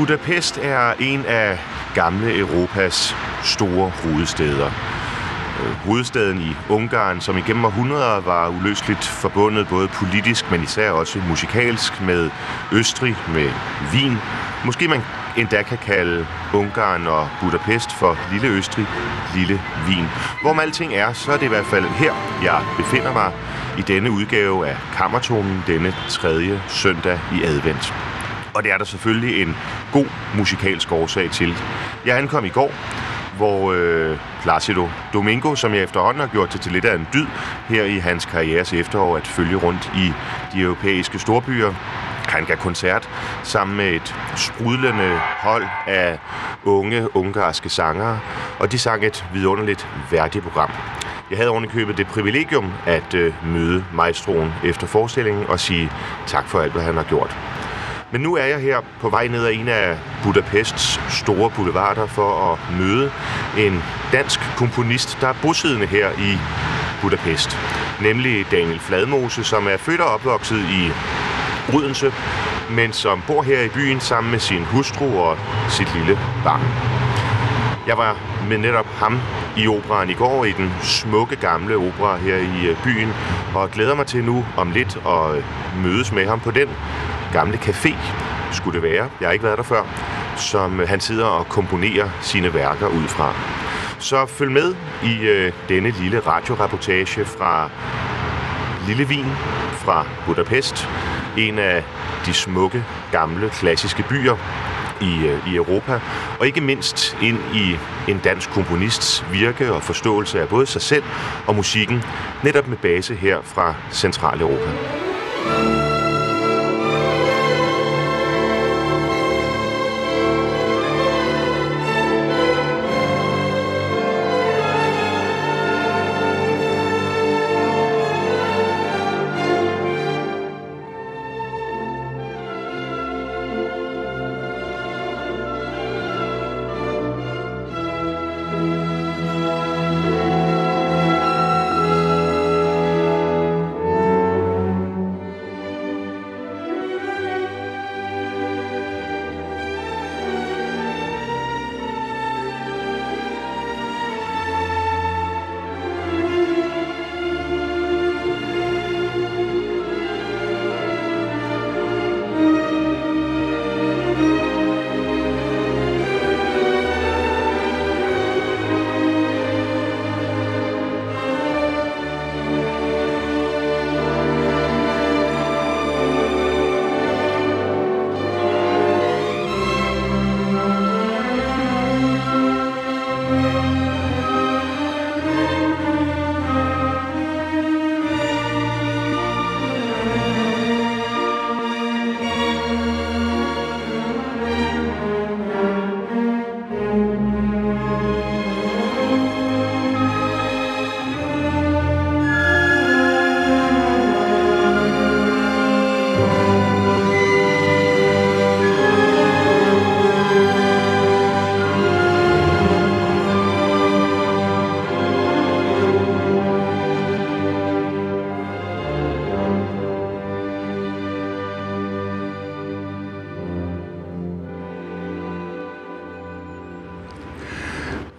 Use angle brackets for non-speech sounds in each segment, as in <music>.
Budapest er en af gamle Europas store hovedsteder. Øh, hovedstaden i Ungarn, som igennem århundreder var uløseligt forbundet både politisk, men især også musikalsk med Østrig, med Wien. Måske man endda kan kalde Ungarn og Budapest for Lille Østrig, Lille Wien. Hvor man alting er, så er det i hvert fald her, jeg befinder mig i denne udgave af Kammertonen, denne tredje søndag i advent. Og det er der selvfølgelig en god musikalsk årsag til. Jeg ankom i går, hvor øh, Placido Domingo, som jeg efterhånden har gjort det til lidt af en dyd her i hans karrieres efterår at følge rundt i de europæiske storbyer, han gav koncert sammen med et sprudlende hold af unge ungarske sangere, og de sang et vidunderligt værdigt program. Jeg havde ovenikøbet det privilegium at øh, møde maestroen efter forestillingen og sige tak for alt, hvad han har gjort. Men nu er jeg her på vej ned ad en af Budapests store boulevarder for at møde en dansk komponist, der er bosiddende her i Budapest. Nemlig Daniel Fladmose, som er født og opvokset i Odense, men som bor her i byen sammen med sin hustru og sit lille barn. Jeg var med netop ham i operan i går, i den smukke gamle opera her i byen, og glæder mig til nu om lidt at mødes med ham på den gamle café, skulle det være. Jeg har ikke været der før, som øh, han sidder og komponerer sine værker ud fra. Så følg med i øh, denne lille radioreportage fra Lille Wien, fra Budapest, en af de smukke, gamle, klassiske byer i, øh, i Europa, og ikke mindst ind i en dansk komponists virke og forståelse af både sig selv og musikken, netop med base her fra Centraleuropa.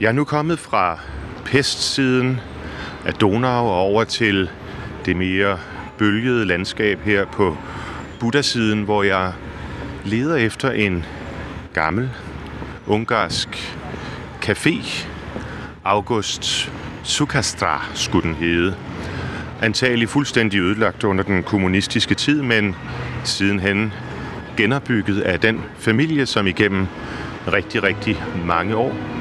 Jeg er nu kommet fra pestsiden af Donau og over til det mere bølgede landskab her på Buddha-siden, hvor jeg leder efter en gammel ungarsk café. August Sukastra skulle den hedde. Antagelig fuldstændig ødelagt under den kommunistiske tid, men sidenhen genopbygget af den familie, som igennem rigtig, rigtig mange år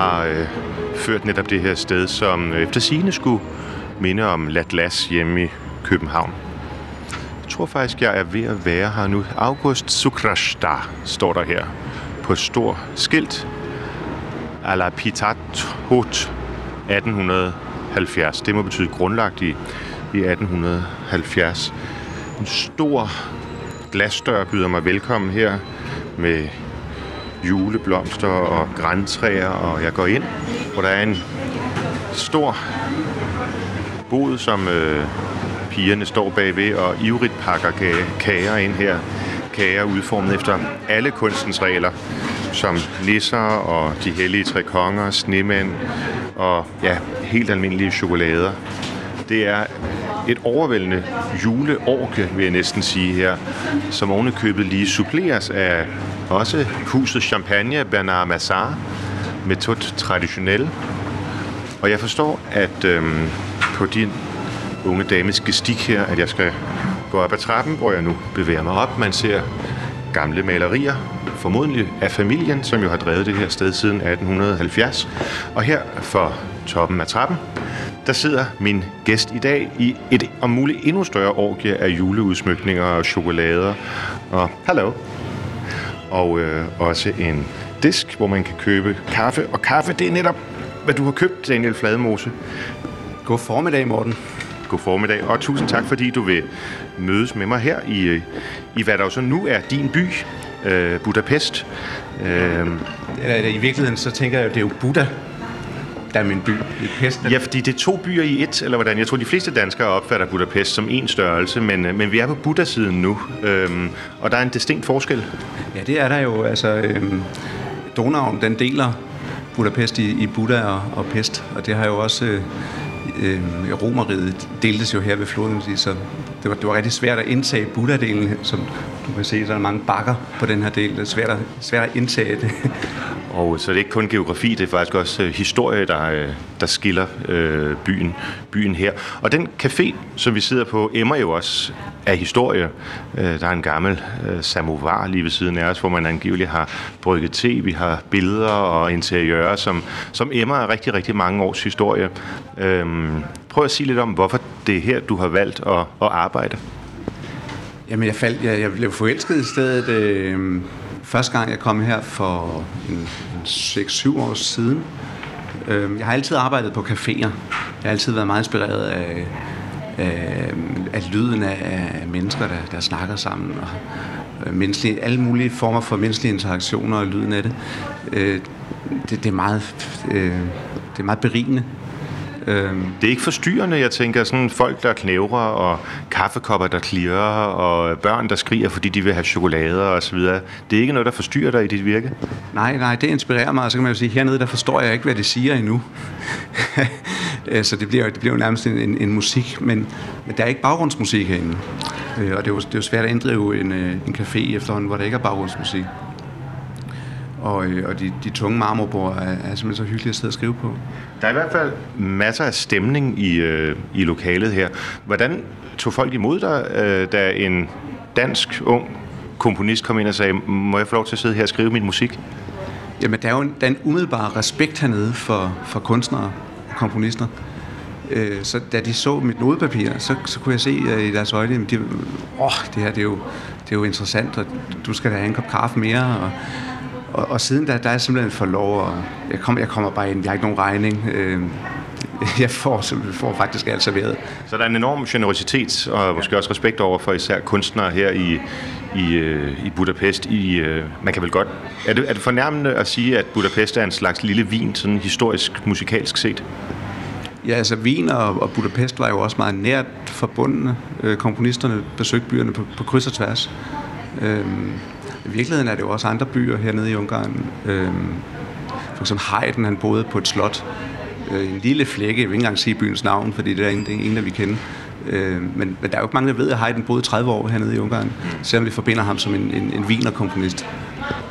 har øh, ført netop det her sted, som øh, efter sigende skulle minde om Latlas hjemme i København. Jeg tror faktisk, jeg er ved at være her nu. August Sukrashta står der her på et stort skilt. Alapitat Hot 1870. Det må betyde grundlagt i i 1870. En stor glasdør byder mig velkommen her med juleblomster og græntræer, og jeg går ind, hvor der er en stor bod, som øh, pigerne står bagved og ivrigt pakker kager ind her. Kager udformet efter alle kunstens regler, som nisser og de hellige tre konger, snemænd og ja, helt almindelige chokolader. Det er et overvældende juleorke, vil jeg næsten sige her, som ovenikøbet lige suppleres af også huset Champagne Bernard Massard, metode traditionel. Og jeg forstår, at øhm, på din unge dames gestik her, at jeg skal gå op ad trappen, hvor jeg nu bevæger mig op. Man ser gamle malerier, formodentlig af familien, som jo har drevet det her sted siden 1870. Og her for toppen af trappen, der sidder min gæst i dag i et om muligt endnu større orgie af juleudsmykninger og chokolader. Og hallo. Og øh, også en disk, hvor man kan købe kaffe. Og kaffe, det er netop, hvad du har købt, Daniel Fladmose. God formiddag, Morten. God formiddag, og tusind tak, fordi du vil mødes med mig her i, i hvad der jo så nu er din by, øh, Budapest. Øh, I virkeligheden så tænker jeg, at det er jo Buddha, der er min by. I Pest. Ja, fordi det er to byer i et, eller hvordan? Jeg tror, de fleste danskere opfatter Budapest som en størrelse, men, øh, men vi er på Buddha-siden nu, øhm, og der er en distinkt forskel. Ja, det er der jo. Altså, øhm, Donauen, den deler Budapest i, i Buddha og, og Pest, og det har jo også... Øh, øh, Romeriet deltes jo her ved floden, så det var, det var rigtig svært at indtage Buddha-delen, som du kan se, så er der mange bakker på den her del. Det er svært at, svært at indtage det. <laughs> Og så det er det ikke kun geografi, det er faktisk også øh, historie, der, øh, der skiller øh, byen, byen her. Og den café, som vi sidder på, emmer jo også af historie. Øh, der er en gammel øh, samovar lige ved siden af os, hvor man angiveligt har brygget te. Vi har billeder og interiører, som, som emmer af rigtig, rigtig mange års historie. Øh, prøv at sige lidt om, hvorfor det er her, du har valgt at, at arbejde. Jamen, jeg, faldt, jeg, jeg blev forelsket i stedet... Øh Første gang jeg kom her for en, en 6-7 år siden, øh, jeg har altid arbejdet på caféer. Jeg har altid været meget inspireret af, af, af lyden af, af mennesker, der, der snakker sammen. Og, øh, menneskelige, alle mulige former for menneskelige interaktioner og lyden af det. Øh, det, det, er meget, øh, det er meget berigende. Øhm. Det er ikke forstyrrende, jeg tænker, sådan folk, der knævrer, og kaffekopper, der klirrer, og børn, der skriger, fordi de vil have chokolader og så videre. Det er ikke noget, der forstyrrer dig i dit virke? Nej, nej, det inspirerer mig, og så kan man jo sige, hernede, der forstår jeg ikke, hvad det siger endnu. <laughs> Øh, så det bliver, det bliver jo nærmest en, en, en musik, men, men der er ikke baggrundsmusik herinde. Øh, og det er, jo, det er jo svært at inddrive en, øh, en café efterhånden, hvor der ikke er baggrundsmusik. Og, øh, og de, de tunge marmorbord er, er simpelthen så hyggelige at sidde og skrive på. Der er i hvert fald masser af stemning i, øh, i lokalet her. Hvordan tog folk imod dig, øh, da en dansk ung komponist kom ind og sagde, må jeg få lov til at sidde her og skrive min musik? Jamen, der er jo en, der er en umiddelbar respekt hernede for, for kunstnere og komponister. Øh, så da de så mit nodepapir, så, så kunne jeg se øh, i deres øjne, at de, åh, det her det er, jo, det er jo interessant, og du skal da have en kop kaffe mere, og og, og siden da, der er jeg simpelthen for lov, og jeg, kom, jeg kommer bare ind, jeg har ikke nogen regning. Øh, <laughs> jeg får, får faktisk alt serveret. Så der er en enorm generositet og måske også respekt over for især kunstnere her i, i, øh, i Budapest. I, øh, man kan vel godt... Er det, er det fornærmende at sige, at Budapest er en slags lille vin, sådan historisk, musikalsk set? Ja, altså Wien og, og Budapest var jo også meget nært forbundne. Øh, komponisterne besøgte byerne på, på kryds og tværs. Øh, i virkeligheden er det jo også andre byer hernede i Ungarn. Øhm, for eksempel Haydn, han boede på et slot. Øh, en lille flække, jeg vil ikke engang sige byens navn, fordi det er ingen, der vi kender. Øh, men, men der er jo ikke mange, der ved, at Haydn boede 30 år hernede i Ungarn, selvom vi forbinder ham som en, en, en vinerkomponist.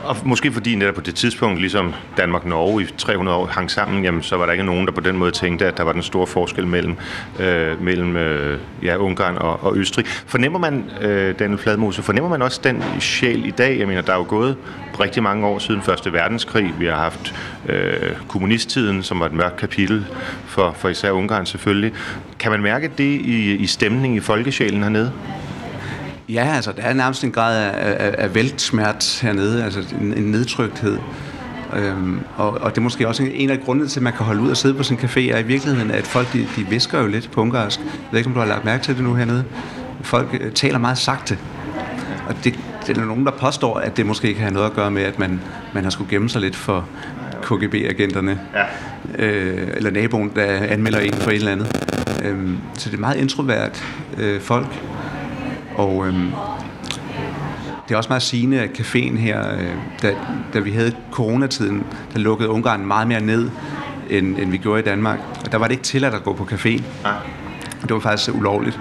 Og måske fordi netop på det tidspunkt, ligesom Danmark-Norge i 300 år hang sammen, jamen, så var der ikke nogen, der på den måde tænkte, at der var den store forskel mellem, øh, mellem øh, ja, Ungarn og, og Østrig. Fornemmer man, øh, Daniel Fladmose, fornemmer man også den sjæl i dag? Jeg mener, der er jo gået rigtig mange år siden Første Verdenskrig. Vi har haft øh, kommunisttiden, som var et mørkt kapitel for, for især Ungarn selvfølgelig. Kan man mærke det i, i stemningen i folkesjælen hernede? Ja, altså der er nærmest en grad af, af, af væltsmert hernede, altså en, en nedtrykthed. Øhm, og, og det er måske også en af grundene til, at man kan holde ud og sidde på sin café, er i virkeligheden, at folk de, de visker jo lidt på ungarsk. Jeg ved ikke, om du har lagt mærke til det nu hernede. Folk øh, taler meget sagte. Og det, det er nogen, der påstår, at det måske kan have noget at gøre med, at man, man har skulle gemme sig lidt for KGB-agenterne. Ja. Øh, eller naboen, der anmelder en for et eller andet. Øhm, så det er meget introvert øh, folk. Og øhm, det er også meget sigende, at caféen her, øh, da, da vi havde coronatiden, der lukkede Ungarn meget mere ned, end, end vi gjorde i Danmark. Og der var det ikke tilladt at gå på café. Det var faktisk ulovligt.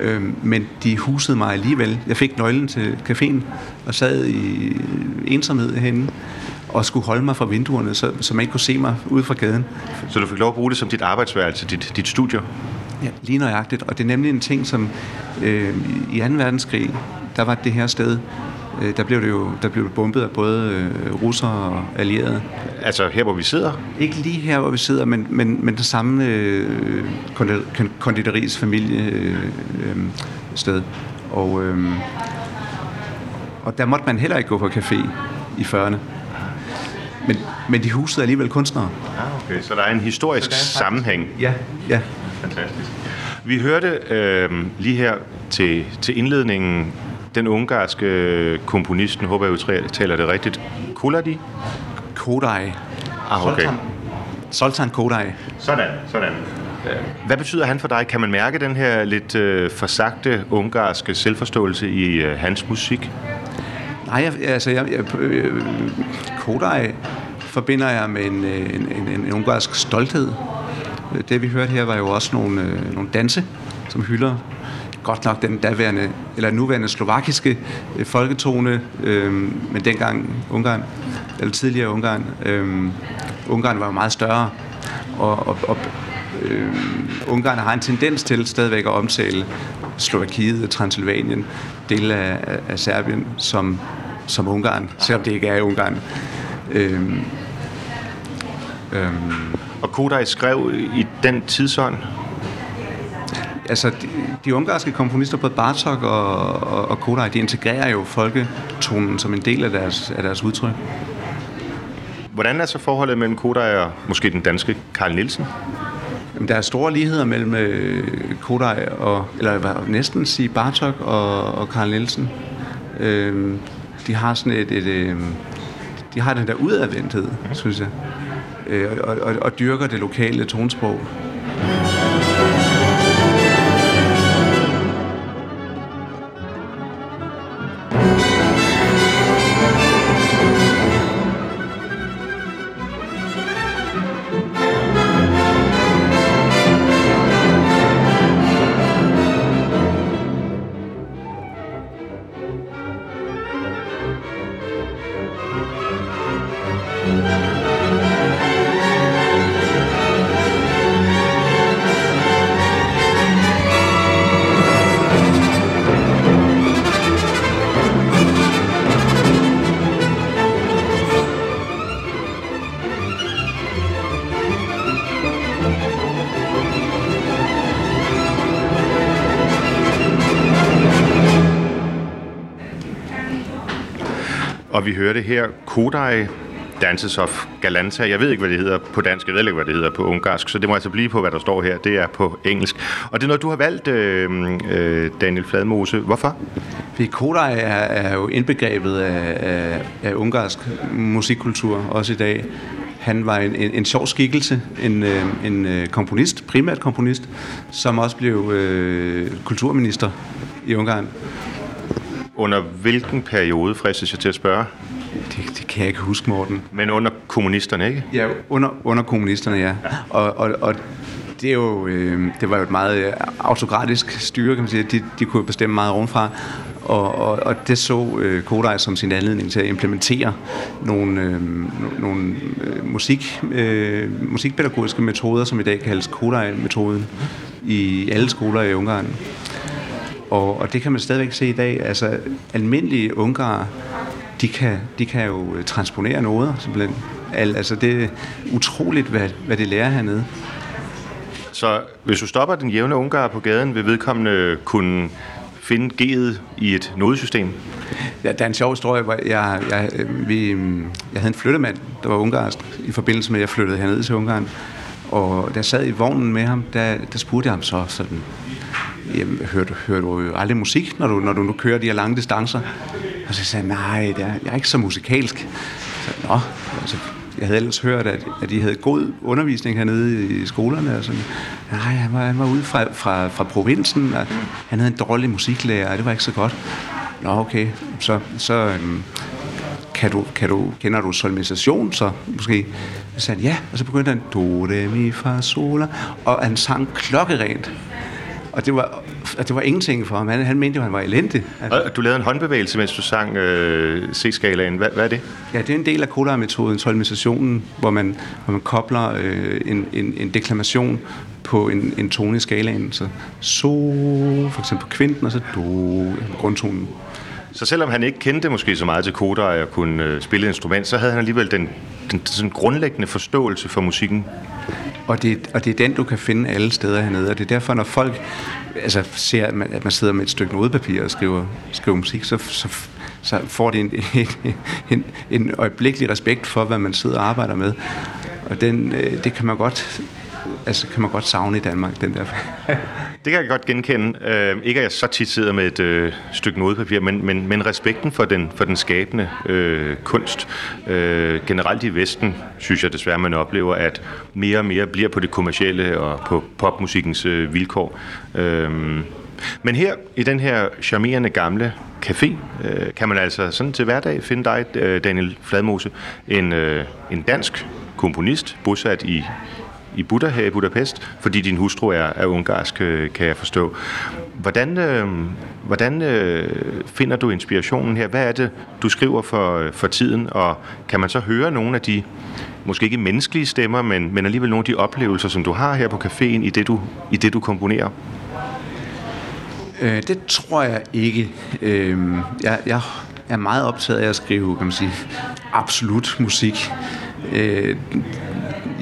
Øhm, men de husede mig alligevel. Jeg fik nøglen til caféen og sad i ensomhed henne og skulle holde mig fra vinduerne, så, så man ikke kunne se mig ude fra gaden. Så du fik lov at bruge det som dit arbejdsværelse, dit, dit studie? Ja, lige nøjagtigt. Og det er nemlig en ting, som øh, i 2. verdenskrig, der var det her sted, øh, der blev det jo der blev det bombet af både øh, russere og allierede. Altså her, hvor vi sidder? Ikke lige her, hvor vi sidder, men, men, men det samme øh, konditoris familie øh, øh, sted. Og, øh, og der måtte man heller ikke gå på café i 40'erne. Men, men de husede alligevel kunstnere. Ah, okay. Så der er en historisk er sammenhæng. Ja, ja. Fantastisk. Vi hørte øh, lige her til, til indledningen den ungarske komponist, nu håber jeg, jeg taler det rigtigt, Kuladi? Kodai. Ah, okay. Soltan, Soltan Kodai. Sådan, sådan. Hvad betyder han for dig? Kan man mærke den her lidt øh, forsagte ungarske selvforståelse i øh, hans musik? Nej, jeg, altså, jeg, jeg, øh, Kodai forbinder jeg med en, øh, en, en, en ungarsk stolthed. Det vi hørte her var jo også nogle, øh, nogle danse, som hylder godt nok den daværende, eller nuværende slovakiske øh, folketone, øh, men dengang Ungarn, eller tidligere Ungarn. Øh, Ungarn var meget større, og, og, og øh, Ungarn har en tendens til stadigvæk at omtale Slovakiet, Transylvanien, dele af, af, af Serbien som, som Ungarn, selvom det ikke er Ungarn. Øh, øh. Og Kodai skrev i den tidsånd? altså, de, de ungarske komponister, både Bartok og, og, og Kodai, de integrerer jo folketonen som en del af deres, af deres udtryk. Hvordan er så forholdet mellem Kodai og måske den danske Karl Nielsen? Jamen, der er store ligheder mellem øh, Kodai og, eller vil næsten sige Bartok og, og Karl Nielsen. Øh, de har sådan et, et øh, de har den der udadvendthed, mm. synes jeg, øh, og, og, og dyrker det lokale tonsprog. Kodai Dances of Galanta. Jeg ved ikke, hvad det hedder på dansk, jeg ved ikke, hvad det hedder på ungarsk, så det må altså blive på, hvad der står her. Det er på engelsk. Og det er noget, du har valgt, øh, øh, Daniel Fladmose. Hvorfor? Fordi Kodai er, er jo indbegrebet af, af, af ungarsk musikkultur, også i dag. Han var en, en, en sjov skikkelse, en, øh, en øh, komponist, primært komponist, som også blev øh, kulturminister i Ungarn. Under hvilken periode, fristes jeg til at spørge? Det, det kan jeg ikke huske, Morten. Men under kommunisterne, ikke? Ja, under, under kommunisterne, ja. Og, og, og det, er jo, øh, det var jo et meget øh, autokratisk styre, kan man sige. De, de kunne bestemme meget ovenfra. Og, og, og det så øh, Kodai som sin anledning til at implementere nogle, øh, nogle øh, musik, øh, musikpædagogiske metoder, som i dag kaldes Kodai-metoden, i alle skoler i Ungarn. Og, og det kan man stadigvæk se i dag. Altså, almindelige ungarer, de kan, de kan jo transponere noder, simpelthen. Al, altså, det er utroligt, hvad, hvad det lærer hernede. Så hvis du stopper den jævne ungar på gaden, vil vedkommende kunne finde G'et i et nodesystem? Ja, der er en sjov historie, hvor jeg, jeg, vi, jeg havde en flyttemand, der var ungarsk, i forbindelse med, at jeg flyttede herned til Ungarn. Og da jeg sad i vognen med ham, der, der spurgte jeg ham så sådan, jamen, hører, du, hører du aldrig musik, når du, når du nu kører de her lange distancer? Og så sagde nej, det er, jeg er ikke så musikalsk. Så, Nå, altså, jeg havde ellers hørt, at, at de havde god undervisning hernede i skolerne. Og sådan. Nej, han var, han var ude fra, fra, fra provinsen, og han havde en dårlig musiklærer, og det var ikke så godt. Nå, okay, så, så øhm, kan du, kan du, kender du solmisation så måske? Så sagde han, ja, og så begyndte han, do, re, mi, fa, sol, og han sang klokkerent. Og det var, og det var ingenting for ham. Han, han mente jo, han var elendig. Altså, Og du lavede en håndbevægelse, mens du sang øh, C-skalaen. Hvad, hvad er det? ja, det er en del af Kolar-metoden, solmisationen, hvor man, hvor man kobler øh, en, en, en deklamation på en, en tone i skalaen. Så so, for eksempel kvinten, og så do, grundtonen. Så selvom han ikke kendte måske så meget til Kodai og kunne øh, spille et instrument, så havde han alligevel den, den sådan grundlæggende forståelse for musikken. Og det, og det er den, du kan finde alle steder hernede. Og det er derfor, når folk altså, ser, at man, at man sidder med et stykke nodepapir og skriver, skriver musik, så, så, så får de en, en, en, en øjeblikkelig respekt for, hvad man sidder og arbejder med. Og den, øh, det kan man godt altså kan man godt savne i Danmark, den der. <laughs> Det kan jeg godt genkende. Øh, ikke at jeg så tit sidder med et øh, stykke nodepapir, men, men, men respekten for den, for den skabende øh, kunst. Øh, generelt i Vesten synes jeg desværre, man oplever, at mere og mere bliver på det kommercielle og på popmusikkens øh, vilkår. Øh, men her, i den her charmerende gamle café, øh, kan man altså sådan til hverdag finde dig, øh, Daniel Fladmose, en, øh, en dansk komponist, bosat i, i Buda her i Budapest, fordi din hustru er, er ungarsk, øh, kan jeg forstå. Hvordan, øh, hvordan øh, finder du inspirationen her? Hvad er det, du skriver for, øh, for tiden? Og kan man så høre nogle af de, måske ikke menneskelige stemmer, men, men alligevel nogle af de oplevelser, som du har her på caféen, i det du, i det, du komponerer? Øh, det tror jeg ikke. Øh, jeg, jeg er meget optaget af at skrive, kan man sige, absolut musik. Øh,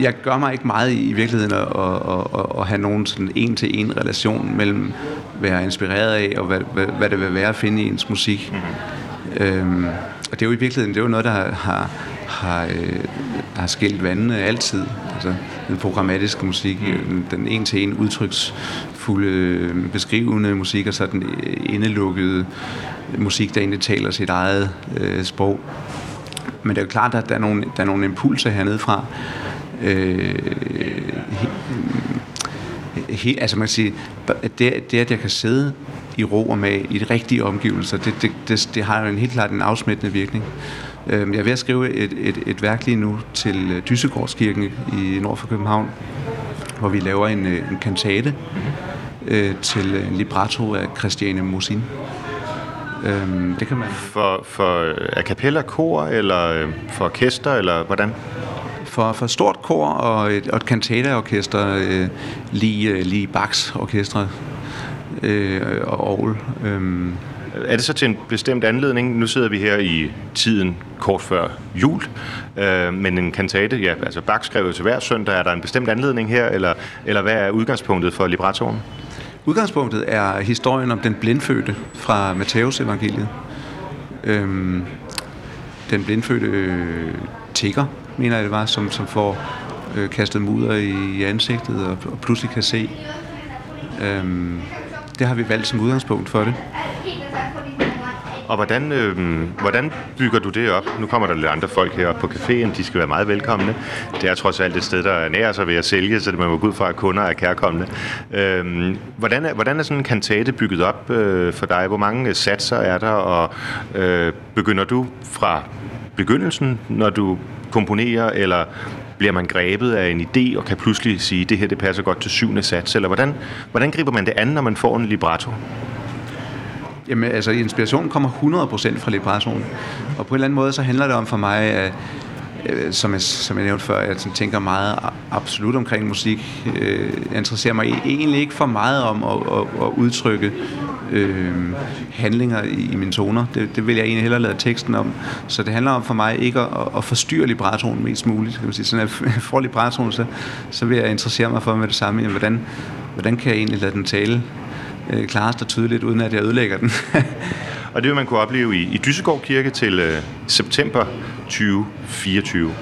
jeg gør mig ikke meget i virkeligheden at, at, at, at have nogen sådan en-til-en relation mellem, hvad jeg er inspireret af, og hvad, hvad, hvad det vil være at finde i ens musik. Mm-hmm. Øhm, og det er jo i virkeligheden det er jo noget, der har, har, har, øh, har skilt vandene altid. Altså den programmatiske musik, øh, den en-til-en udtryksfulde, øh, beskrivende musik, og så den øh, indelukkede musik, der egentlig taler sit eget øh, sprog. Men det er jo klart, at der er nogle, der er nogle impulser hernede fra, øh, he, altså man kan sige, det, det at jeg kan sidde i ro og med i de rigtige omgivelser, det, det, det, det har jo en helt klart en afsmittende virkning. Øh, jeg er ved at skrive et, et, et værk lige nu til øh, Dyssegårdskirken i nord for København, hvor vi laver en, øh, en kantate øh, til øh, en libretto af Christiane Mosin. Øhm, det kan man. For, for a cappella kor, eller for orkester, eller hvordan? for, for stort kor og et, og et cantata-orkester, øh, lige, lige Bachs orkestre øh, og Aarhus. Øh. Er det så til en bestemt anledning? Nu sidder vi her i tiden kort før jul, øh, men en kantate, ja, altså Bach skrev til hver søndag. Er der en bestemt anledning her, eller, eller hvad er udgangspunktet for librettoen? Udgangspunktet er historien om den blindfødte fra Matteus evangeliet. Øhm, den blindfødte øh, tigger, mener jeg det var, som, som får øh, kastet mudder i ansigtet og, og pludselig kan se. Øhm, det har vi valgt som udgangspunkt for det. Og hvordan, øh, hvordan bygger du det op? Nu kommer der lidt andre folk her på caféen, de skal være meget velkomne. Det er trods alt et sted, der er nær sig ved at sælge, så det man må gå ud fra, at kunder er kærkommende. Øh, hvordan, er, hvordan er sådan en kantate bygget op øh, for dig? Hvor mange øh, satser er der, og øh, begynder du fra begyndelsen, når du komponerer, eller bliver man grebet af en idé og kan pludselig sige, det her det passer godt til syvende sats, eller hvordan, hvordan griber man det an, når man får en libretto? Jamen, altså, inspirationen kommer 100% fra librettoen. Og på en eller anden måde, så handler det om for mig, at, øh, som, jeg, som jeg nævnte før, at jeg tænker meget absolut omkring musik. Øh, jeg interesserer mig e-, egentlig ikke for meget om at, at, at udtrykke øh, handlinger i, i mine toner. Det, det vil jeg egentlig hellere lade teksten om. Så det handler om for mig ikke at, at forstyrre librettoen mest muligt. Kan man sige. Så at jeg <laughs> får librettoen, så, så vil jeg interessere mig for med det samme. Jamen, hvordan, hvordan kan jeg egentlig lade den tale øh, klarest og tydeligt, uden at jeg ødelægger den. <laughs> og det vil man kunne opleve i, i Dysegård Kirke til øh, september 2024.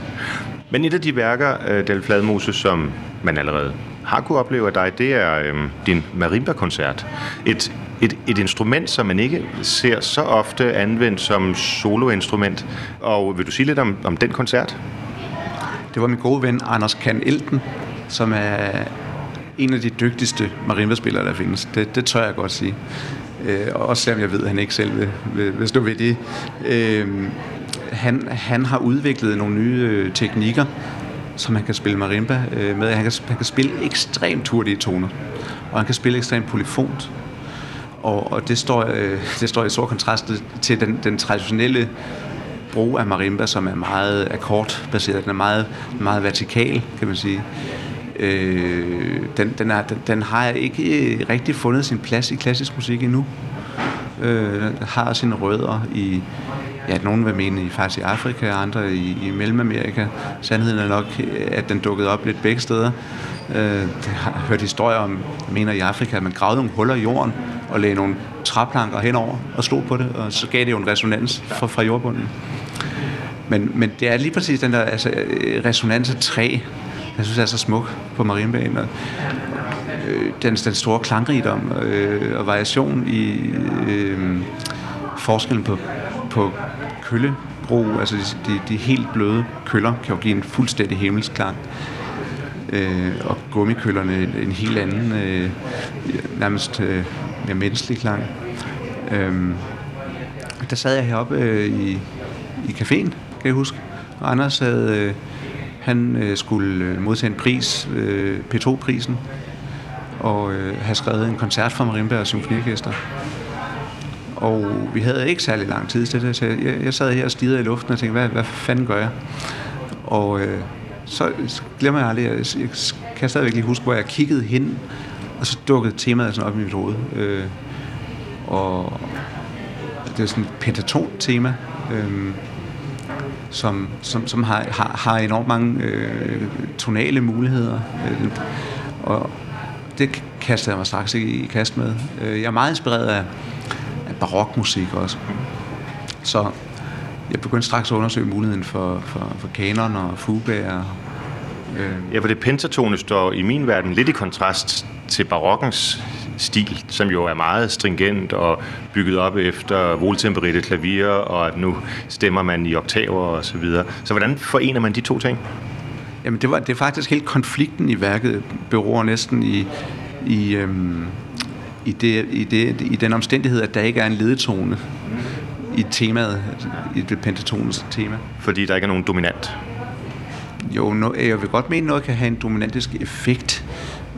Men et af de værker, øh, Del Fladmose, som man allerede har kunne opleve af dig, det er øh, din marimba-koncert. Et, et, et instrument, som man ikke ser så ofte anvendt som soloinstrument. Og vil du sige lidt om, om den koncert? Det var min gode ven Anders Kan Elten, som er en af de dygtigste marimba-spillere, der findes. Det, det tør jeg godt sige. Øh, også selvom jeg ved, at han ikke selv vil, vil, vil stå ved det. Øh, han, han har udviklet nogle nye øh, teknikker, som han kan spille marimba øh, med. Han kan, han kan spille ekstremt hurtige toner, og han kan spille ekstremt polyfont. Og, og det, står, øh, det står i stor kontrast til den, den traditionelle brug af marimba, som er meget akkordbaseret. Den er meget, meget vertikal, kan man sige. Øh, den, den, er, den, den har ikke rigtig fundet sin plads i klassisk musik endnu. Øh, den har sine rødder i, ja, nogen vil mene i, faktisk i Afrika, og andre i, i Mellemamerika. Sandheden er nok, at den dukkede op lidt begge steder. Øh, jeg har hørt historier om, jeg mener i Afrika, at man gravede nogle huller i jorden og lagde nogle træplanker henover og stod på det, og så gav det jo en resonans fra, fra jordbunden. Men, men det er lige præcis den der altså, resonans af træ, jeg synes er så smuk på Marienbanen. Og, øh, den, den store klangrigdom øh, og variation i øh, forskellen på, på køllebro, altså de, de, de helt bløde køller, kan jo give en fuldstændig himmelsk klang. Øh, og gummikøllerne en, en helt anden, øh, nærmest øh, mere menneskelig klang. Øh, der sad jeg heroppe øh, i, i caféen, kan jeg huske. Og Anders havde, øh, han øh, skulle øh, modtage en pris, øh, P2-prisen, og øh, have skrevet en koncert for Marimba og Symfoniorkester. Og vi havde ikke særlig lang tid til det, så jeg, jeg sad her og stirrede i luften og tænkte, hvad, hvad fanden gør jeg? Og øh, så glemmer jeg aldrig, jeg, jeg kan stadigvæk lige huske, hvor jeg kiggede hen, og så dukkede temaet sådan op i mit hoved. Øh, og det er sådan et pentaton-tema, øh, som, som, som har, har, har enormt mange øh, tonale muligheder. Øh, og det kaster jeg mig straks i, i kast med. Øh, jeg er meget inspireret af, af barokmusik også. Så jeg begyndte straks at undersøge muligheden for, for, for kanon og fugaer. Øh. Ja, for det pentatone står i min verden lidt i kontrast til barokkens stil, som jo er meget stringent og bygget op efter voltempererte klavier, og at nu stemmer man i oktaver og så videre. Så hvordan forener man de to ting? Jamen det, var, det er faktisk helt konflikten i værket beror næsten i, i, øhm, i, det, i, det, i den omstændighed, at der ikke er en ledetone i temaet, i det pentatonens tema. Fordi der ikke er nogen dominant? Jo, no, jeg vil godt mene, at noget kan have en dominantisk effekt,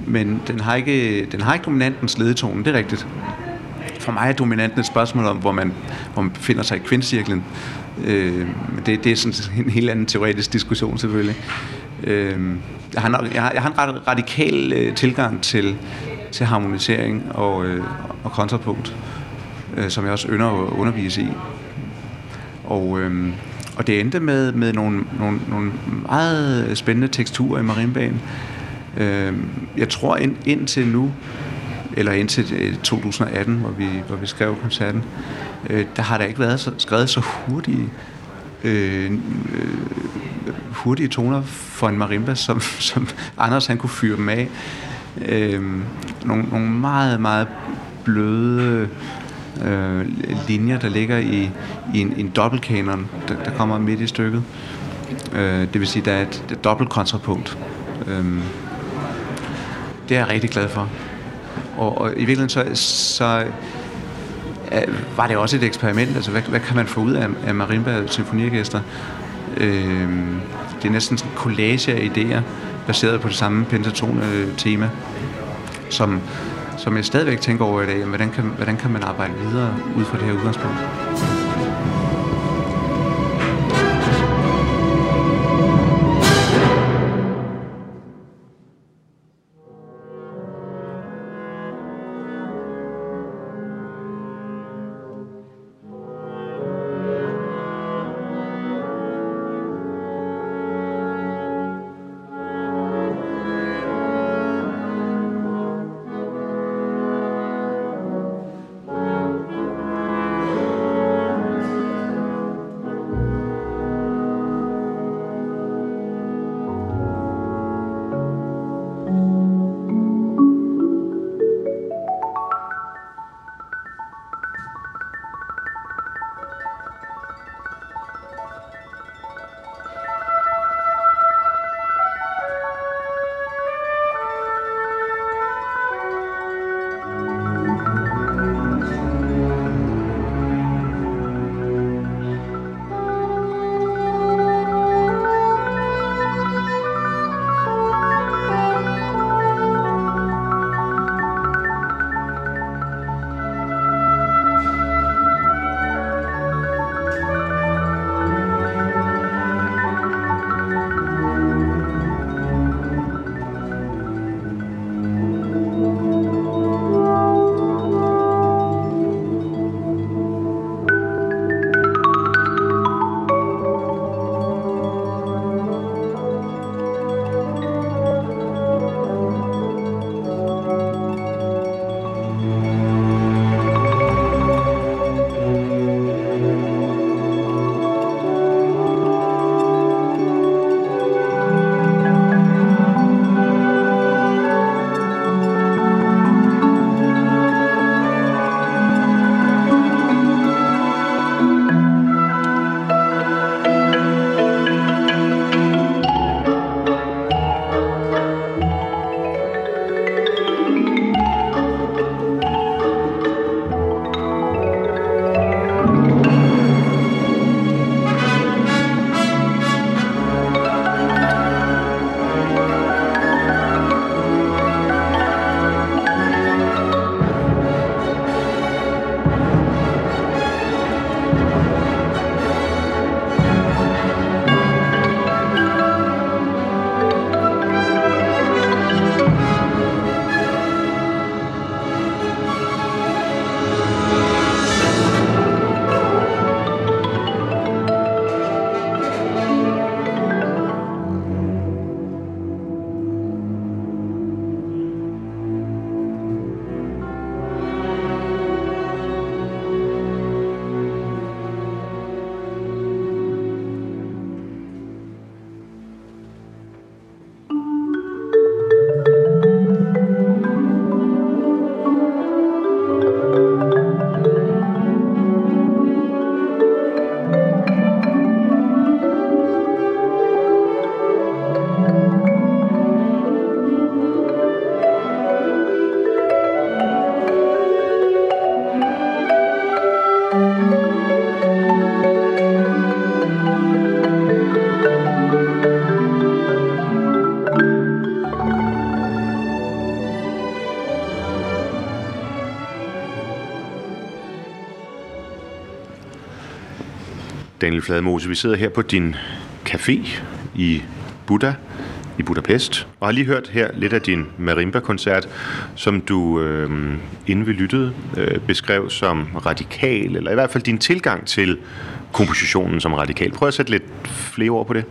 men den har ikke, den har ikke dominantens ledetone, det er rigtigt. For mig er dominanten et spørgsmål om, hvor man, hvor man befinder sig i kvindcirklen. Øh, det, det er sådan en helt anden teoretisk diskussion selvfølgelig. Øh, jeg, har, jeg, har, jeg har en ret radikal øh, tilgang til, til harmonisering og, øh, og kontrapunkt, øh, som jeg også ynder at undervise i. Og, øh, og det endte med, med nogle, nogle, nogle meget spændende teksturer i marinbanen. Øh, jeg tror ind, indtil nu, eller indtil øh, 2018, hvor vi, hvor vi skrev koncerten, øh, der har der ikke været så, skrevet så hurtige øh, øh hurtige toner for en marimba, som, <laughs> som Anders han kunne fyre dem af. Øh, nogle, nogle meget, meget bløde øh, linjer, der ligger i, i en, en dobbeltkanon, der, der kommer midt i stykket. Øh, det vil sige, der er et, et dobbelt kontrapunkt. Øh, det er jeg rigtig glad for. Og, og i virkeligheden så, så øh, var det også et eksperiment. Altså, hvad, hvad kan man få ud af, af marimba symfoniorkester? Øh, det er næsten sådan en collage af idéer, baseret på det samme pentatone øh, tema, som, som jeg stadigvæk tænker over i dag. Hvordan kan, hvordan kan man arbejde videre ud fra det her udgangspunkt? Fladmose. Vi sidder her på din café i Buddha i Budapest, og har lige hørt her lidt af din marimba-koncert, som du, øh, inden vi lyttede, øh, beskrev som radikal, eller i hvert fald din tilgang til kompositionen som radikal. Prøv at sætte lidt flere ord på det.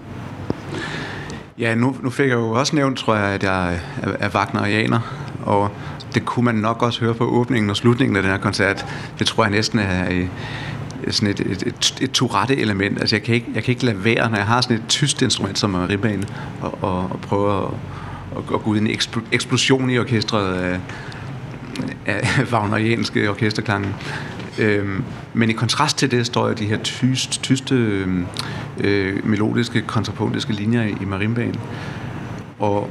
Ja, nu, nu fik jeg jo også nævnt, tror jeg, at jeg er, er Wagnerianer, og det kunne man nok også høre på åbningen og slutningen af den her koncert. Det tror jeg næsten er sådan et, et, et, et Tourette-element. Altså jeg kan, ikke, jeg kan ikke lade være, når jeg har sådan et tyst instrument som Marimbaen, og, og, og prøve at, at, gå ud i en eksplosion i orkestret af, af wagnerianske orkesterklange. Øhm, men i kontrast til det står jo de her tyst, tyste øh, melodiske, kontrapunktiske linjer i, i marimbanen. Og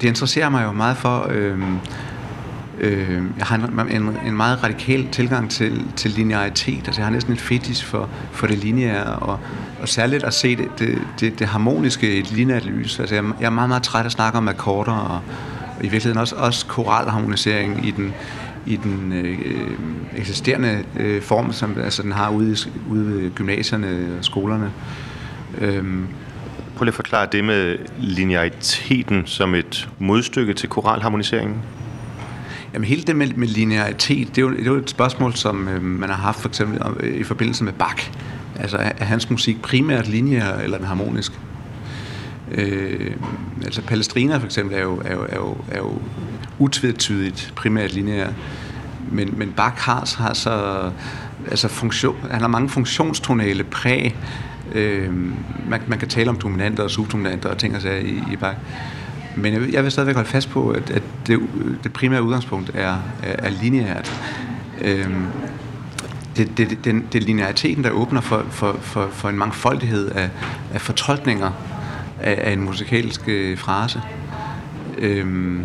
det interesserer mig jo meget for... Øh, Øh, jeg har en, en, en meget radikal tilgang til, til linearitet. Altså, jeg har næsten en fetish for, for det lineære, og, og særligt at se det, det, det, det harmoniske i et lineært lys. Altså, jeg, jeg er meget, meget træt af at snakke om akkorder, og, og i virkeligheden også, også koralharmonisering i den, i den øh, eksisterende øh, form, som altså, den har ude, ude ved gymnasierne og skolerne. Øhm. Prøv lige at forklare det med lineariteten som et modstykke til koralharmoniseringen. Jamen hele det med, med linearitet, det er, jo, det er jo et spørgsmål, som øh, man har haft for eksempel øh, i forbindelse med Bach. Altså er, er hans musik primært lineær eller den harmonisk? Øh, altså Palestrina for eksempel er jo, er jo, er jo, er jo utvetydigt primært lineær. Men, men Bach har, har så altså funktion, han har mange funktionstonale præg. Øh, man, man kan tale om dominanter og subdominanter og ting og sager i, i Bach. Men jeg vil, jeg vil stadigvæk holde fast på, at, at det, det primære udgangspunkt er, er, er lineært. Øhm, det, det, det, det er lineariteten, der åbner for, for, for, for en mangfoldighed af, af fortolkninger af, af en musikalsk øh, frase. Øhm,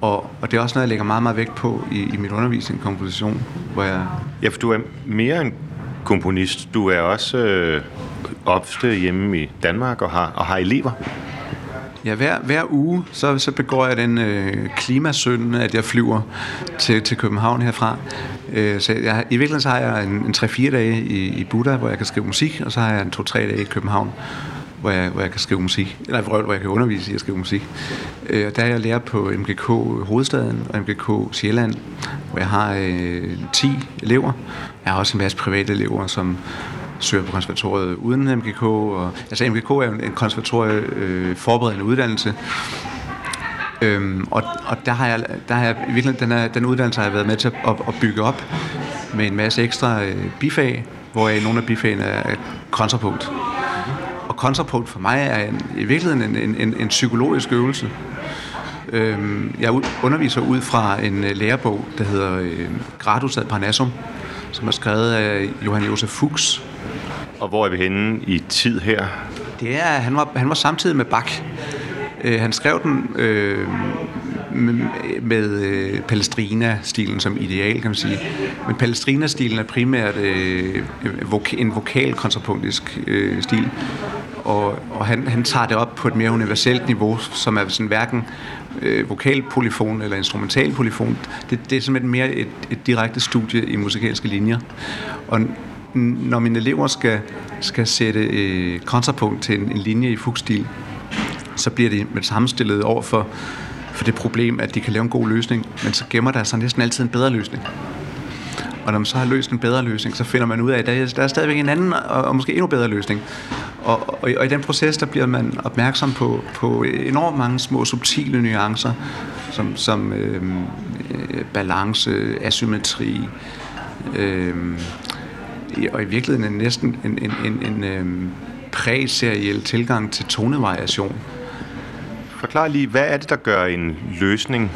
og, og det er også noget, jeg lægger meget, meget vægt på i, i min undervisning, komposition, hvor jeg... Ja, for du er mere en komponist. Du er også øh, ofte hjemme i Danmark og har, og har elever. Ja, hver, hver uge, så, så begår jeg den øh, klimasøn, at jeg flyver til, til København herfra. Øh, så jeg, i virkeligheden så har jeg en, en 3-4 dage i, i Buddha, hvor jeg kan skrive musik, og så har jeg en 2-3 dage i København, hvor jeg, hvor jeg kan skrive musik. Eller hvor jeg kan undervise i at skrive musik. Øh, der er jeg lærer på MGK Hovedstaden og MGK Sjælland, hvor jeg har øh, 10 elever. Jeg har også en masse private elever, som søger på konservatoriet uden MGK. Og, altså MGK er jo en konservatorie øh, forberedende uddannelse. Øhm, og, og der har jeg, der har jeg virkelig, den, er, den uddannelse har jeg været med til at, at, at bygge op med en masse ekstra øh, bifag, hvor nogle af bifagene er kontrapunkt. Og kontrapunkt for mig er en, i virkeligheden en, en, en, en psykologisk øvelse. Øhm, jeg underviser ud fra en øh, lærebog, der hedder øh, Gradus ad Parnassum, som er skrevet af Johann Josef Fuchs, og hvor er vi henne i tid her? Det er, han var, han var samtidig med Bach. Øh, han skrev den øh, med, med øh, Palestrina-stilen som ideal, kan man sige. Men Palestrina-stilen er primært øh, en vokal kontrapunktisk øh, stil. Og, og han, han tager det op på et mere universelt niveau, som er sådan hverken øh, vokalpolyfon eller instrumentalpolyfon. Det, det er simpelthen mere et, et direkte studie i musikalske linjer. Og når mine elever skal, skal sætte øh, kontrapunkt til en, en linje i fugstil, så bliver de med samme stillet over for, for det problem, at de kan lave en god løsning, men så gemmer der sig næsten altid en bedre løsning. Og når man så har løst en bedre løsning, så finder man ud af, at der er, der er stadigvæk en anden og, og måske endnu bedre løsning. Og, og, og i den proces, der bliver man opmærksom på, på enormt mange små subtile nuancer, som, som øhm, øh, balance, asymmetri, øh, og i virkeligheden en næsten en, en, en, en øh, præseriel tilgang til tonevariation. Forklar lige, hvad er det, der gør en løsning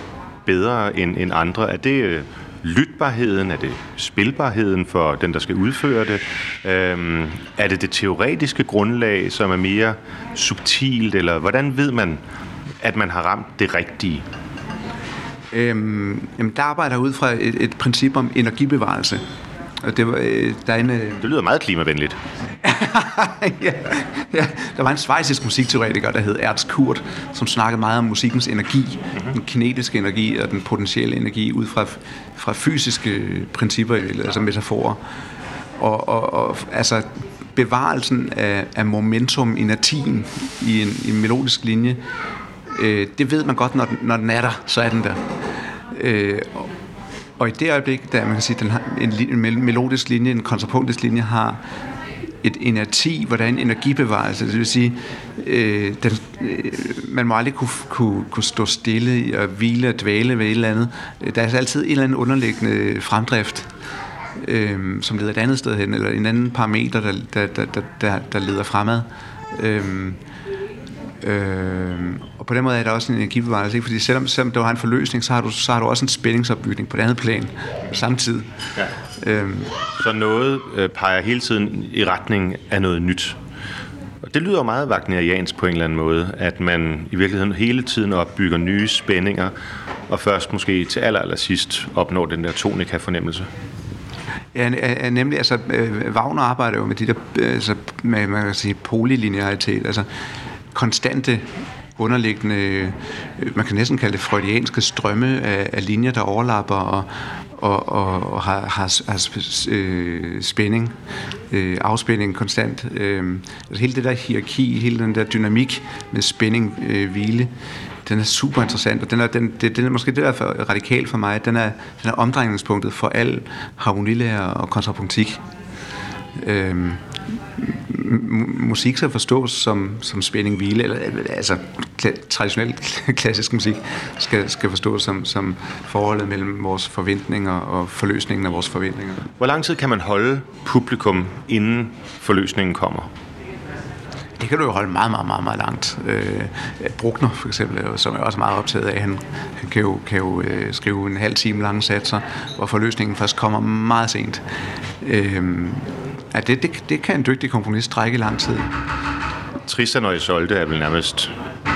bedre end, end andre? Er det øh, lytbarheden? Er det spilbarheden for den, der skal udføre det? Øhm, er det det teoretiske grundlag, som er mere subtilt? Eller hvordan ved man, at man har ramt det rigtige? Øhm, jamen, der arbejder ud fra et, et princip om energibevarelse. Og det, var, øh, der en, øh... det lyder meget klimavenligt. <laughs> ja, ja, der var en svejsisk musikteoretiker, der hed Ernst Kurt, som snakkede meget om musikkens energi, mm-hmm. den kinetiske energi og den potentielle energi ud fra, fra fysiske principper, altså metaforer. Og, og, og altså bevarelsen af, af momentum, energien i en, i en melodisk linje, øh, det ved man godt, når den, når den er der, så er den der. Øh, og, i det øjeblik, da man kan sige, den har en, en melodisk linje, en kontrapunktisk linje, har et energi, hvordan energibevarelse, det vil sige, øh, den, øh, man må aldrig kunne, kunne, kunne stå stille og hvile og dvæle ved et eller andet. Der er altid en eller anden underliggende fremdrift, øh, som leder et andet sted hen, eller en anden parameter, der, der, der, der, der leder fremad. Øh, Øh, og på den måde er der også en energibevarelse, ikke? fordi selvom, selvom du har en forløsning, så har, du, så har du også en spændingsopbygning på det andet plan samtidig. Ja. Øhm. Så noget øh, peger hele tiden i retning af noget nyt. Og det lyder meget wagneriansk på en eller anden måde, at man i virkeligheden hele tiden opbygger nye spændinger, og først måske til aller, aller sidst opnår den der tonika-fornemmelse. Ja, nemlig, altså, øh, Wagner arbejder jo med de der, altså, med, man kan sige, polylinearitet, altså konstante underliggende, øh, man kan næsten kalde det freudianske strømme af, af linjer, der overlapper og, og, og, og har, har, har øh, spænding, øh, afspænding konstant. Øh, altså hele det der hierarki, hele den der dynamik med spænding, øh, hvile, den er super interessant, og den er, den, det, den er måske det, der er for radikalt for mig. Den er, den er omdrejningspunktet for al harmonilære og kontrapunktik. Øh, musik skal forstås som, som spænding, hvile, eller altså kla- traditionel <laughs> klassisk musik skal, skal forstås som, som forholdet mellem vores forventninger og forløsningen af vores forventninger. Hvor lang tid kan man holde publikum, inden forløsningen kommer? Det kan du jo holde meget, meget, meget, meget langt. Øh, Bruckner for eksempel, som er også meget optaget af, han, han kan jo, kan jo øh, skrive en halv time lange satser, hvor forløsningen først kommer meget sent. Øh, Ja, det, det, det kan en dygtig komponist trække i lang tid. Tristan og Isolde er vel nærmest,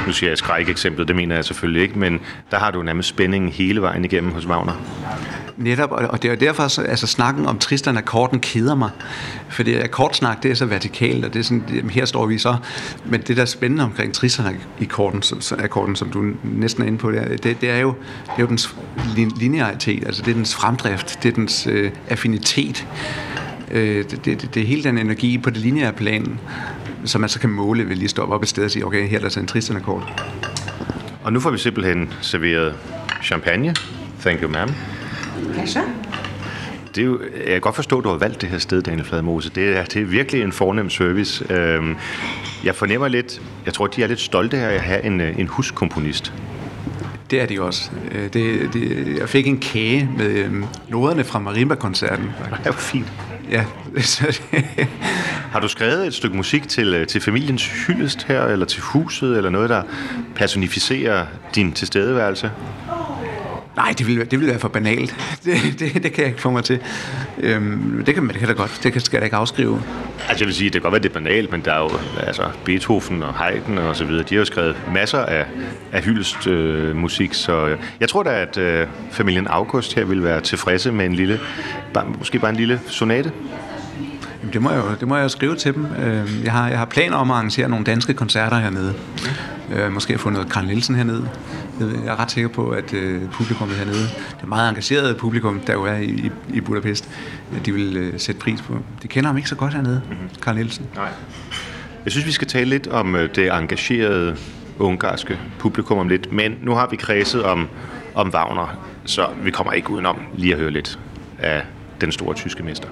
nu siger jeg skræk eksemplet, det mener jeg selvfølgelig ikke, men der har du nærmest spændingen hele vejen igennem hos Wagner. Netop, og det er derfor, så, altså snakken om Tristan akkorden keder mig. Fordi akkordsnak, det er så vertikalt, og det er sådan, jamen, her står vi så. Men det der er spændende omkring Tristan akkorden, akkorden, som du næsten er inde på, det, det, det er jo, det er jo dens linearitet, altså det er dens fremdrift, det er dens øh, affinitet øh, det, det, det er hele den energi på det lineære plan, som man så kan måle ved lige stoppe op et sted og sige, okay, her er der en trist akkord. Og nu får vi simpelthen serveret champagne. Thank you, ma'am. Pleasure. Det er jo, jeg kan godt forstå, at du har valgt det her sted, Daniel Fladmose. Det er, det er virkelig en fornem service. Øhm, jeg fornemmer lidt, jeg tror, de er lidt stolte af at have en, en huskomponist. Det er de også. Øh, det, det, jeg fik en kage med øhm, noderne fra Marimba-koncerten. Det var fint. Ja. <laughs> Har du skrevet et stykke musik til, øh, til familiens hyldest her, eller til huset, eller noget, der personificerer din tilstedeværelse? Nej, det ville, det ville være for banalt. <laughs> Det, det, det kan jeg ikke få mig til. Øhm, det, kan, det kan da godt. Det kan, skal jeg da ikke afskrive. Altså jeg vil sige, det kan godt være, det er banalt, men der er jo altså, Beethoven og Haydn og så videre. De har jo skrevet masser af, af hyldest øh, musik, så øh, jeg tror da, at øh, familien August her vil være tilfredse med en lille, bare, måske bare en lille sonate. Det må jeg jo det må jeg jo skrive til dem. Øhm, jeg har, jeg har planer om at arrangere nogle danske koncerter hernede. Øh, måske få noget Karl Nielsen hernede. Jeg er ret sikker på, at øh, publikummet hernede, det meget engagerede publikum, der jo er i, i Budapest, de vil øh, sætte pris på. De kender ham ikke så godt hernede, mm-hmm. Karl Nielsen. Nej. Jeg synes, vi skal tale lidt om det engagerede ungarske publikum om lidt, men nu har vi kredset om, om Wagner, så vi kommer ikke udenom lige at høre lidt af den store tyske mester.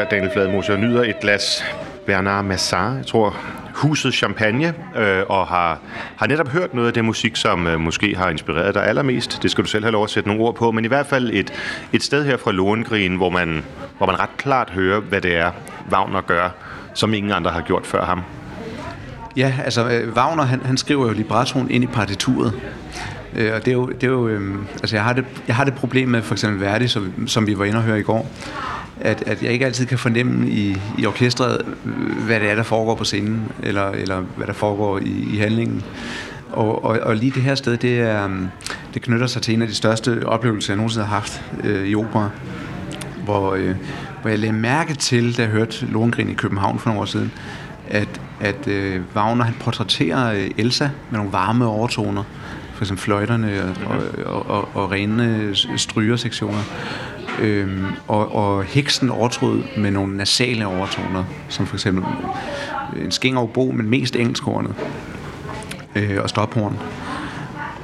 Her, Daniel Fladmose, og nyder et glas Bernard Massard, jeg tror, huset champagne, øh, og har, har netop hørt noget af det musik, som øh, måske har inspireret dig allermest. Det skal du selv have lov at sætte nogle ord på, men i hvert fald et, et sted her fra Lohengrin, hvor man, hvor man ret klart hører, hvad det er, Wagner gør, som ingen andre har gjort før ham. Ja, altså øh, Wagner, han, han skriver jo librettoen ind i partituret. Øh, og det er jo, det er jo øh, altså jeg har, det, jeg har det problem med for eksempel Verdi, som, som vi var inde og høre i går, at, at jeg ikke altid kan fornemme i, i orkestret, hvad det er, der foregår på scenen, eller, eller hvad der foregår i, i handlingen. Og, og, og lige det her sted, det, er, um, det knytter sig til en af de største oplevelser, jeg nogensinde har haft øh, i opera, hvor, øh, hvor jeg lagde mærke til, da jeg hørte Lohengrin i København for nogle år siden, at, at øh, Wagner han portrætterer øh, Elsa med nogle varme overtoner, for eksempel fløjterne og, og, og, og rene strygersektioner. Øhm, og, og heksen overtrød med nogle nasale overtoner, som for eksempel øh, en skængerbo, men mest engelskhornet øh, og stophorn.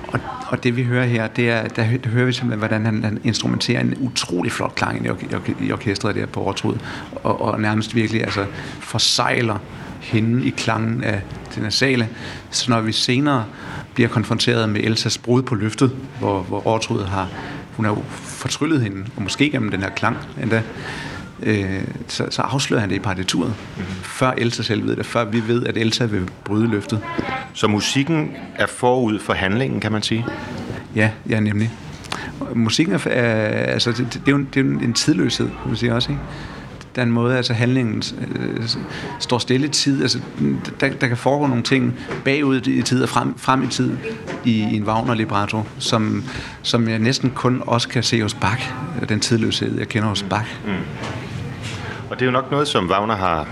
Og, og det vi hører her, det er, der, der hører vi simpelthen, hvordan han, han instrumenterer en utrolig flot klang i, i, i orkestret der på overtrud, og, og nærmest virkelig altså, forsejler hende i klangen af den nasale. Så når vi senere bliver konfronteret med Elsas brud på løftet, hvor, hvor Ortrud har hun har jo fortryllet hende, og måske gennem den her klang endda, øh, så, så afslører han det i partituret, mm-hmm. før Elsa selv ved det, før vi ved, at Elsa vil bryde løftet. Så musikken er forud for handlingen, kan man sige? Ja, ja nemlig. Musikken er, altså, det, det, er jo en, det er en tidløshed, kan man sige også, ikke? Den måde, altså handlingen øh, står stille i tid. Altså, der, der kan foregå nogle ting bagud i tid og frem, frem i tid i, i en Wagner libretto, som, som jeg næsten kun også kan se hos Bach, den tidløshed, jeg kender hos Bach. Mm. Og det er jo nok noget, som Wagner har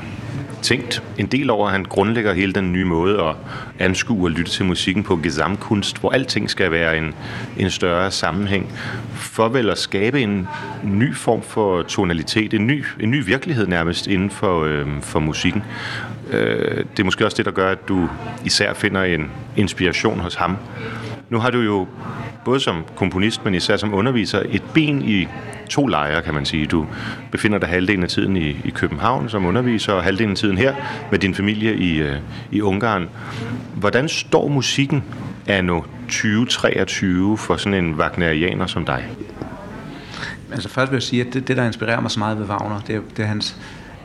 tænkt en del over, at han grundlægger hele den nye måde at anskue og lytte til musikken på gesamtkunst, hvor alting skal være en, en større sammenhæng, for vel at skabe en ny form for tonalitet, en ny, en ny virkelighed nærmest inden for, øh, for musikken. Øh, det er måske også det, der gør, at du især finder en inspiration hos ham. Nu har du jo både som komponist, men især som underviser, et ben i to lejre, kan man sige. Du befinder dig halvdelen af tiden i, i København som underviser, og halvdelen af tiden her med din familie i, øh, i Ungarn. Hvordan står musikken anno 2023 for sådan en wagnerianer som dig? Altså først vil jeg sige, at det, det der inspirerer mig så meget ved Wagner, det er, det er hans,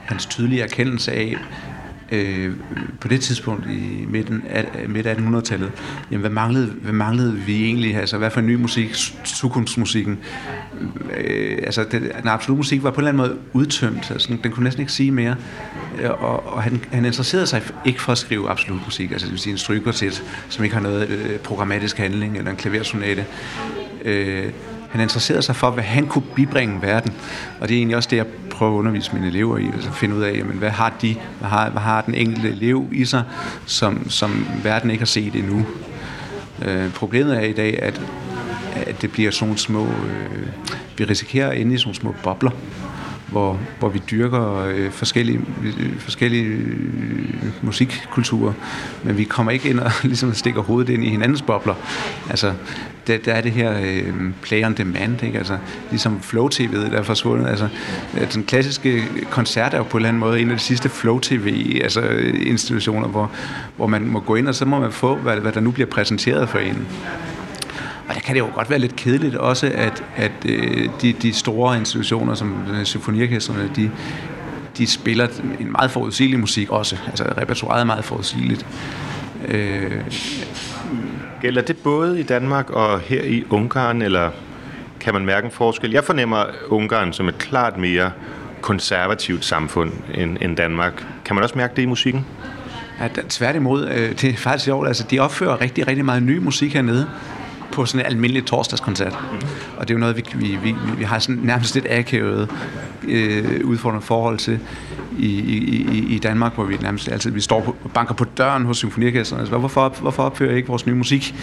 hans tydelige erkendelse af, øh, på det tidspunkt i midten af, midt af 1800-tallet, jamen hvad manglede, hvad manglede vi egentlig? Altså hvad for en ny musik, sukunstmusikken? Øh, altså det, den absolut musik var på en eller anden måde udtømt, altså, den kunne næsten ikke sige mere. Øh, og, og han, han interesserede sig ikke for at skrive absolut musik, altså det vil sige en strygekvartet, som ikke har noget øh, programmatisk handling, eller en klaversonate. Øh, han interesserede sig for, hvad han kunne bibringe verden. Og det er egentlig også det, jeg prøver at undervise mine elever i, altså finde ud af, jamen, hvad har de, hvad har, hvad har den enkelte elev i sig, som, som verden ikke har set endnu. Øh, problemet er i dag, at, at det bliver sådan små, øh, vi risikerer at ende i sådan små bobler, hvor, hvor vi dyrker øh, forskellige, øh, forskellige øh, musikkulturer, men vi kommer ikke ind og <laughs> ligesom stikker hovedet ind i hinandens bobler. Altså, der, der er det her øh, play on demand, ikke? Altså, ligesom Flow TV, der er forsvundet. Altså, den klassiske koncert er jo på en eller anden måde en af de sidste Flow TV altså, øh, institutioner, hvor, hvor man må gå ind, og så må man få, hvad, hvad der nu bliver præsenteret for en. Og der kan det jo godt være lidt kedeligt også, at, at øh, de, de store institutioner, som symfoniorkestrene, de, de spiller en meget forudsigelig musik også. Altså repertoireet er meget forudsigeligt. Øh, Gælder det både i Danmark og her i Ungarn, eller kan man mærke en forskel? Jeg fornemmer Ungarn som et klart mere konservativt samfund end, end Danmark. Kan man også mærke det i musikken? Ja, tværtimod, øh, det er faktisk sjovt. Altså, de opfører rigtig, rigtig meget ny musik hernede på sådan en almindelig torsdagskoncert. Og det er jo noget, vi, vi, vi, vi har sådan nærmest lidt akavet øh, udfordrende forhold til i, i, i, i Danmark, hvor vi nærmest altid vi står på, banker på døren hos symfoniorkestret. Altså, hvorfor, hvorfor opfører I ikke vores nye musik?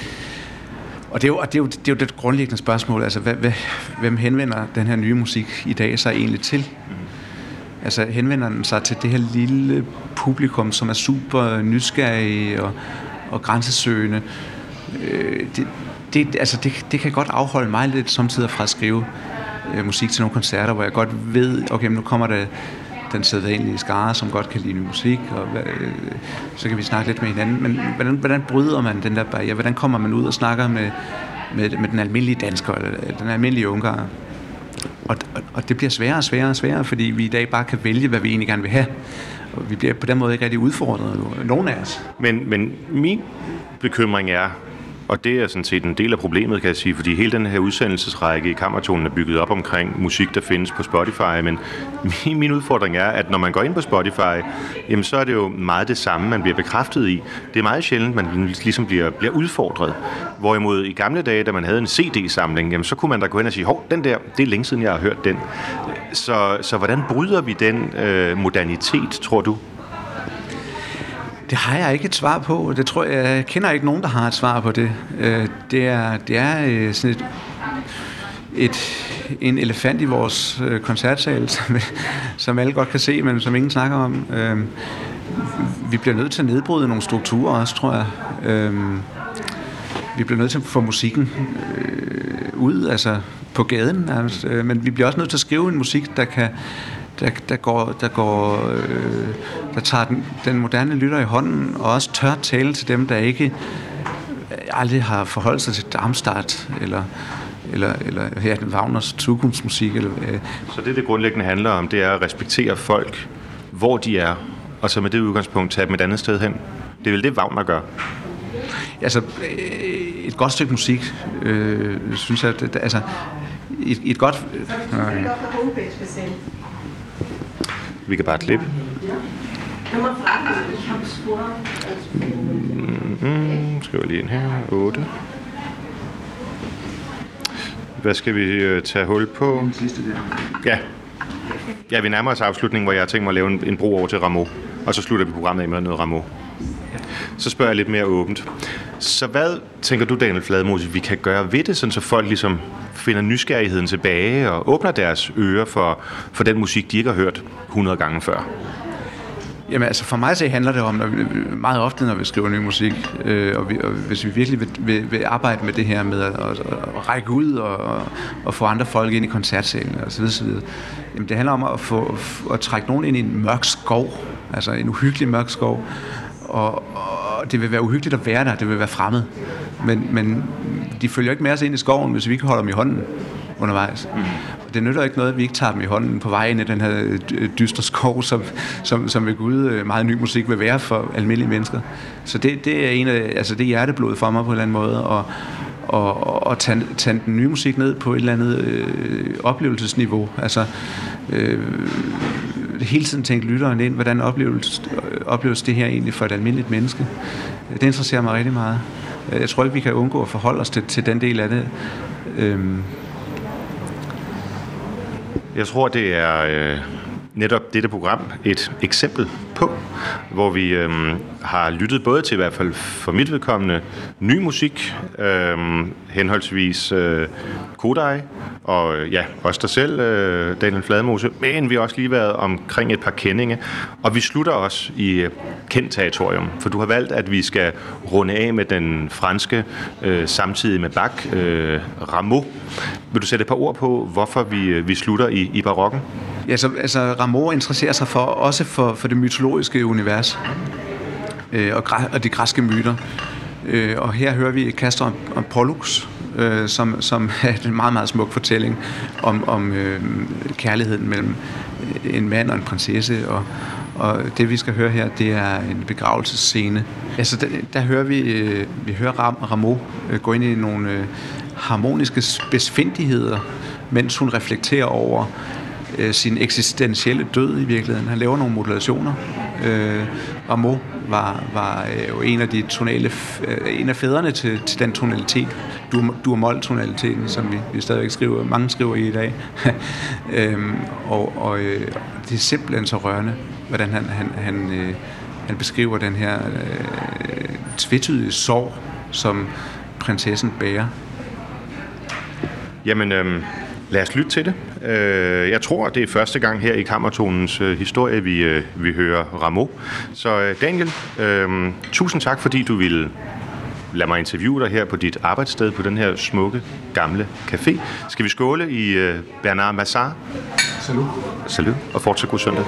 Og det er jo, og det, er jo, det er jo det grundlæggende spørgsmål, altså hvad, hvad, hvem henvender den her nye musik i dag sig egentlig til? Altså henvender den sig til det her lille publikum, som er super nysgerrige og, og grænsesøgende. Øh, det, det, altså det, det kan godt afholde mig lidt samtidig fra at skrive øh, musik til nogle koncerter, hvor jeg godt ved, okay, nu kommer der den sædvanlige skare, som godt kan lide musik, og øh, så kan vi snakke lidt med hinanden. Men hvordan, hvordan bryder man den der barriere? Hvordan kommer man ud og snakker med, med, med den almindelige dansker, eller den almindelige ungar? Og, og, og det bliver sværere og sværere og sværere, fordi vi i dag bare kan vælge, hvad vi egentlig gerne vil have. Og vi bliver på den måde ikke rigtig udfordret, nogen af os. Men, men min bekymring er, og det er sådan set en del af problemet, kan jeg sige, fordi hele den her udsendelsesrække i Kammertonen er bygget op omkring musik, der findes på Spotify, men min, min udfordring er, at når man går ind på Spotify, jamen så er det jo meget det samme, man bliver bekræftet i. Det er meget sjældent, man ligesom bliver, bliver udfordret. Hvorimod i gamle dage, da man havde en CD-samling, jamen så kunne man da gå hen og sige, hov, den der, det er længe siden, jeg har hørt den. Så, så hvordan bryder vi den øh, modernitet, tror du? Det har jeg ikke et svar på. Det tror jeg, jeg kender ikke nogen, der har et svar på det. Øh, det er, det er øh, sådan et, et, en elefant i vores øh, koncertsal, <laughs> som, som alle godt kan se, men som ingen snakker om. Vi bliver nødt til at nedbryde nogle strukturer også, tror jeg. Vi bliver nødt til at få musikken ud, altså på gaden. Men vi bliver også nødt til at skrive en musik, der kan der, der, går, der, går, øh, der tager den, den moderne lytter i hånden, og også tør tale til dem, der ikke aldrig har forholdt sig til Darmstadt, eller, eller, eller ja, den Wagners Zukunftsmusik. Eller, øh. Så det, det grundlæggende handler om, det er at respektere folk, hvor de er, og så med det udgangspunkt tage dem et andet sted hen. Det er vel det, Wagner gør? Altså, øh, et godt stykke musik, øh, synes jeg, det, altså, et, et godt... Øh, vi kan bare klippe. Mm, skriver lige ind her. 8. Hvad skal vi øh, tage hul på? Ja. Ja, vi nærmer os afslutningen, hvor jeg har tænkt mig at lave en, en bro over til Rameau. Og så slutter vi programmet af med noget Rameau. Så spørger jeg lidt mere åbent. Så hvad tænker du, Daniel Fladmose, vi kan gøre ved det, sådan så folk ligesom finder nysgerrigheden tilbage og åbner deres ører for, for den musik, de ikke har hørt 100 gange før? Jamen altså for mig så handler det om, når vi, meget ofte når vi skriver ny musik, øh, og, vi, og hvis vi virkelig vil, vil, vil arbejde med det her med at, at, at række ud og, og få andre folk ind i koncertsalen og så videre, så videre jamen det handler om at få at trække nogen ind i en mørk skov, altså en uhyggelig mørk skov, og, og det vil være uhyggeligt at være der, det vil være fremmed. Men, men de følger ikke med os ind i skoven, hvis vi ikke holder dem i hånden undervejs. Mm. Det nytter ikke noget, at vi ikke tager dem i hånden på vej ind i den her øh, dystre skov, som, som, som ved Gud øh, meget ny musik vil være for almindelige mennesker. Så det, det er en af, altså det er hjerteblod for mig på en eller anden måde, og, og, og tage, tage den nye musik ned på et eller andet øh, oplevelsesniveau. Altså øh, hele tiden tænke lytteren ind, hvordan opleves, opleves det her egentlig for et almindeligt menneske. Det interesserer mig rigtig meget. Jeg tror ikke, vi kan undgå at forholde os til, til den del af det. Øhm. Jeg tror, det er øh, netop dette program et eksempel på, hvor vi øh, har lyttet både til i hvert fald for mit vedkommende ny musik, øh, henholdsvis øh, Kodai, og øh, ja, også dig selv, øh, Daniel Fladmose, men vi har også lige været omkring et par kendinge, og vi slutter også i øh, kendt territorium, for du har valgt, at vi skal runde af med den franske, øh, samtidig med Bach, øh, Rameau. Vil du sætte et par ord på, hvorfor vi, øh, vi slutter i, i barokken? Ja, så, altså Rameau interesserer sig for, også for, for det mytologiske univers øh, og, og de græske myter. Øh, og her hører vi Castor om Pollux, øh, som, som <laughs> er en meget, meget smuk fortælling om, om øh, kærligheden mellem en mand og en prinsesse. Og, og det vi skal høre her, det er en begravelsesscene. Altså der, der hører vi, øh, vi hører Ram, Rameau øh, gå ind i nogle øh, harmoniske besvindigheder, mens hun reflekterer over øh, sin eksistentielle død i virkeligheden. Han laver nogle modulationer Øh, Rameau var, var øh, jo en af de tonale, øh, en af fædrene til, til den tonalitet, dur-mol-tonaliteten, som vi, vi stadigvæk skriver, mange skriver i i dag. <laughs> øhm, og og øh, det er simpelthen så rørende, hvordan han, han, han, øh, han beskriver den her øh, tvetydige sorg, som prinsessen bærer. Jamen, øh, lad os lytte til det. Øh, jeg tror, det er første gang her i Kammertonens øh, historie, vi, øh, vi hører Rameau. Så Daniel, øh, tusind tak, fordi du ville lade mig interviewe dig her på dit arbejdssted på den her smukke, gamle café. Skal vi skåle i Bernard Massard? Salut. Salut, og fortsat god søndag.